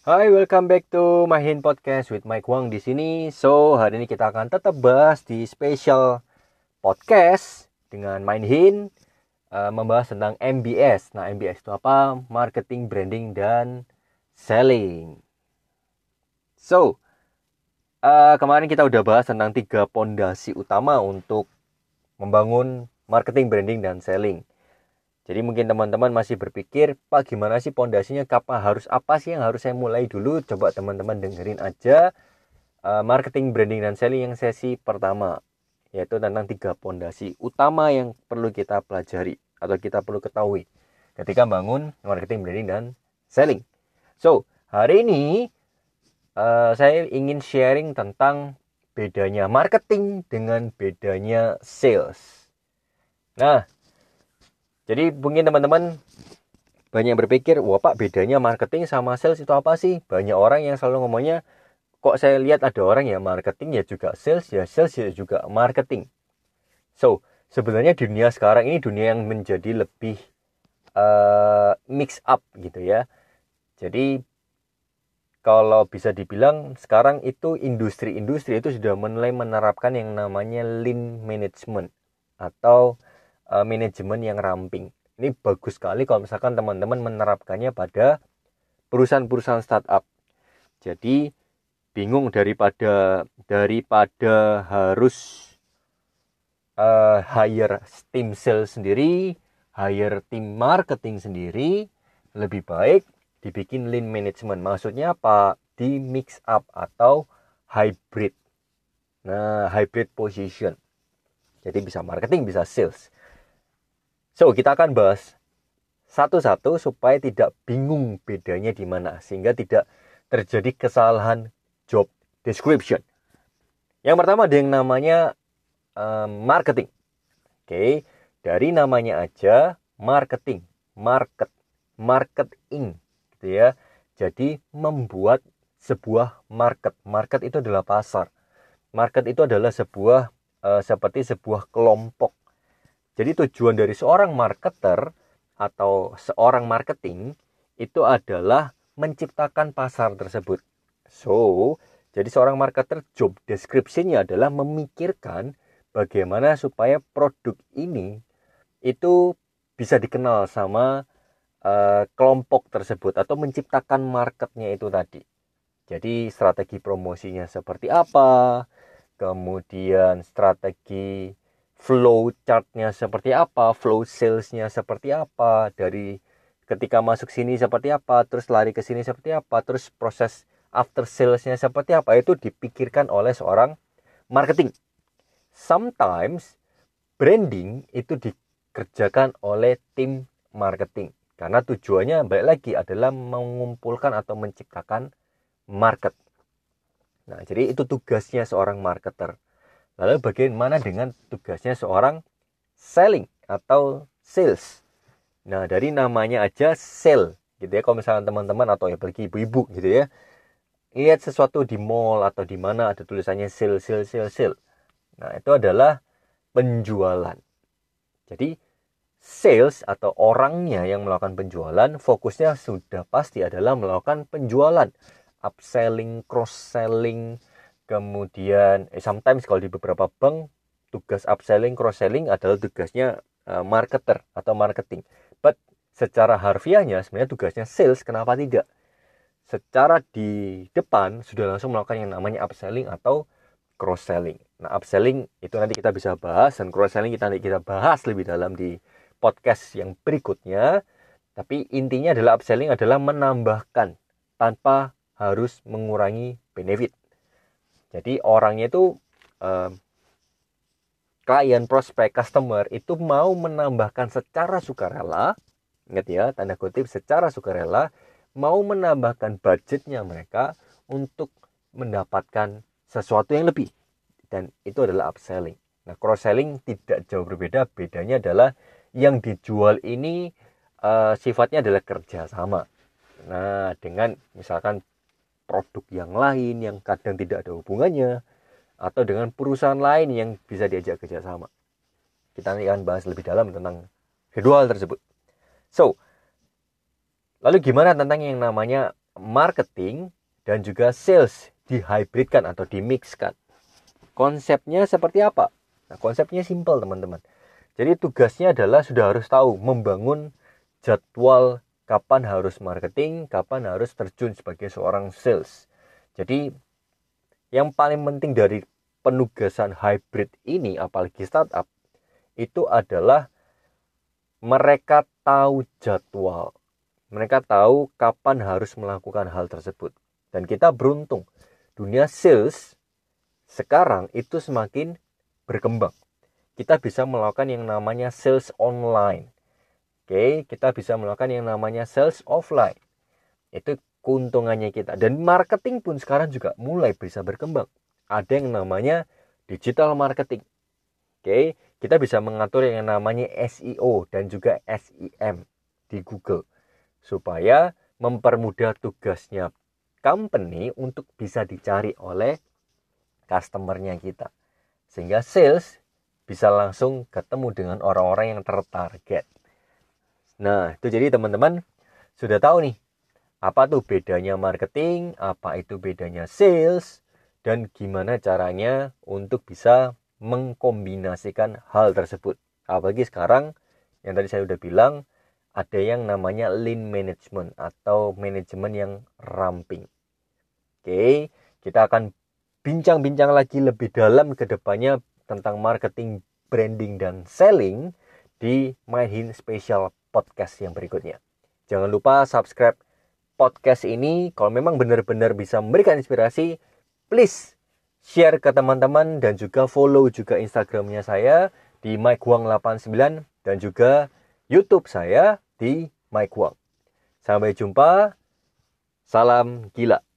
Hai, welcome back to Mahin Podcast with Mike Wang di sini. So, hari ini kita akan tetap bahas di special podcast dengan Main uh, membahas tentang MBS. Nah, MBS itu apa? Marketing, branding, dan selling. So, uh, kemarin kita udah bahas tentang tiga pondasi utama untuk membangun marketing, branding, dan selling. Jadi mungkin teman-teman masih berpikir, Pak gimana sih pondasinya? Kapan harus apa sih yang harus saya mulai dulu? Coba teman-teman dengerin aja uh, marketing, branding, dan selling yang sesi pertama, yaitu tentang tiga pondasi utama yang perlu kita pelajari atau kita perlu ketahui ketika bangun marketing, branding, dan selling. So hari ini uh, saya ingin sharing tentang bedanya marketing dengan bedanya sales. Nah, jadi mungkin teman-teman banyak berpikir, wah pak bedanya marketing sama sales itu apa sih? Banyak orang yang selalu ngomongnya, kok saya lihat ada orang ya marketing ya juga sales, ya sales ya juga marketing. So, sebenarnya dunia sekarang ini dunia yang menjadi lebih uh, mix up gitu ya. Jadi kalau bisa dibilang sekarang itu industri-industri itu sudah mulai menerapkan yang namanya lean management atau uh, manajemen yang ramping. Ini bagus sekali kalau misalkan teman-teman menerapkannya pada perusahaan-perusahaan startup. Jadi bingung daripada daripada harus uh, hire tim sales sendiri, hire tim marketing sendiri, lebih baik dibikin lean management. Maksudnya apa? Di mix up atau hybrid. Nah, hybrid position. Jadi bisa marketing, bisa sales. So, kita akan bahas satu-satu supaya tidak bingung bedanya di mana sehingga tidak terjadi kesalahan job description. Yang pertama ada yang namanya um, marketing. Oke, okay. dari namanya aja marketing, market, marketing gitu ya. Jadi membuat sebuah market. Market itu adalah pasar. Market itu adalah sebuah uh, seperti sebuah kelompok jadi tujuan dari seorang marketer atau seorang marketing itu adalah menciptakan pasar tersebut. So, jadi seorang marketer job description-nya adalah memikirkan bagaimana supaya produk ini itu bisa dikenal sama uh, kelompok tersebut atau menciptakan marketnya itu tadi. Jadi strategi promosinya seperti apa, kemudian strategi flow chartnya seperti apa, flow salesnya seperti apa, dari ketika masuk sini seperti apa, terus lari ke sini seperti apa, terus proses after salesnya seperti apa, itu dipikirkan oleh seorang marketing. Sometimes branding itu dikerjakan oleh tim marketing. Karena tujuannya balik lagi adalah mengumpulkan atau menciptakan market. Nah, jadi itu tugasnya seorang marketer Lalu bagaimana dengan tugasnya seorang selling atau sales? Nah, dari namanya aja sell gitu ya. Kalau misalnya teman-teman atau ya bagi ibu-ibu gitu ya. Lihat sesuatu di mall atau di mana ada tulisannya sell, sell, sell, sell. Nah, itu adalah penjualan. Jadi, sales atau orangnya yang melakukan penjualan, fokusnya sudah pasti adalah melakukan penjualan. Upselling, cross-selling, kemudian eh, sometimes kalau di beberapa bank tugas upselling cross selling adalah tugasnya uh, marketer atau marketing. But secara harfiahnya sebenarnya tugasnya sales kenapa tidak? Secara di depan sudah langsung melakukan yang namanya upselling atau cross selling nah upselling itu nanti kita bisa bahas dan cross selling kita nanti kita bahas lebih dalam di podcast yang berikutnya. Tapi intinya adalah upselling adalah menambahkan tanpa harus mengurangi benefit jadi orangnya itu uh, klien, prospek, customer itu mau menambahkan secara sukarela, ingat ya, tanda kutip secara sukarela, mau menambahkan budgetnya mereka untuk mendapatkan sesuatu yang lebih. Dan itu adalah upselling. Nah, cross selling tidak jauh berbeda. Bedanya adalah yang dijual ini uh, sifatnya adalah kerjasama. Nah, dengan misalkan produk yang lain yang kadang tidak ada hubungannya atau dengan perusahaan lain yang bisa diajak kerjasama. Kita nanti akan bahas lebih dalam tentang kedua hal tersebut. So, lalu gimana tentang yang namanya marketing dan juga sales dihybridkan atau dimixkan. Konsepnya seperti apa? Nah, konsepnya simpel teman-teman. Jadi tugasnya adalah sudah harus tahu membangun jadwal kapan harus marketing, kapan harus terjun sebagai seorang sales. Jadi yang paling penting dari penugasan hybrid ini apalagi startup itu adalah mereka tahu jadwal. Mereka tahu kapan harus melakukan hal tersebut. Dan kita beruntung. Dunia sales sekarang itu semakin berkembang. Kita bisa melakukan yang namanya sales online. Oke, kita bisa melakukan yang namanya sales offline. Itu keuntungannya kita. Dan marketing pun sekarang juga mulai bisa berkembang. Ada yang namanya digital marketing. Oke, kita bisa mengatur yang namanya SEO dan juga SEM di Google supaya mempermudah tugasnya company untuk bisa dicari oleh customernya kita. Sehingga sales bisa langsung ketemu dengan orang-orang yang tertarget. Nah, itu jadi teman-teman sudah tahu nih apa tuh bedanya marketing, apa itu bedanya sales, dan gimana caranya untuk bisa mengkombinasikan hal tersebut. Apalagi sekarang yang tadi saya udah bilang ada yang namanya lean management atau manajemen yang ramping. Oke, kita akan bincang-bincang lagi lebih dalam ke depannya tentang marketing, branding, dan selling di Mindhin Special Podcast yang berikutnya. Jangan lupa subscribe podcast ini. Kalau memang benar-benar bisa memberikan inspirasi, please share ke teman-teman dan juga follow juga Instagramnya saya di Mike Wang 89 dan juga YouTube saya di Mike Wang. Sampai jumpa. Salam gila.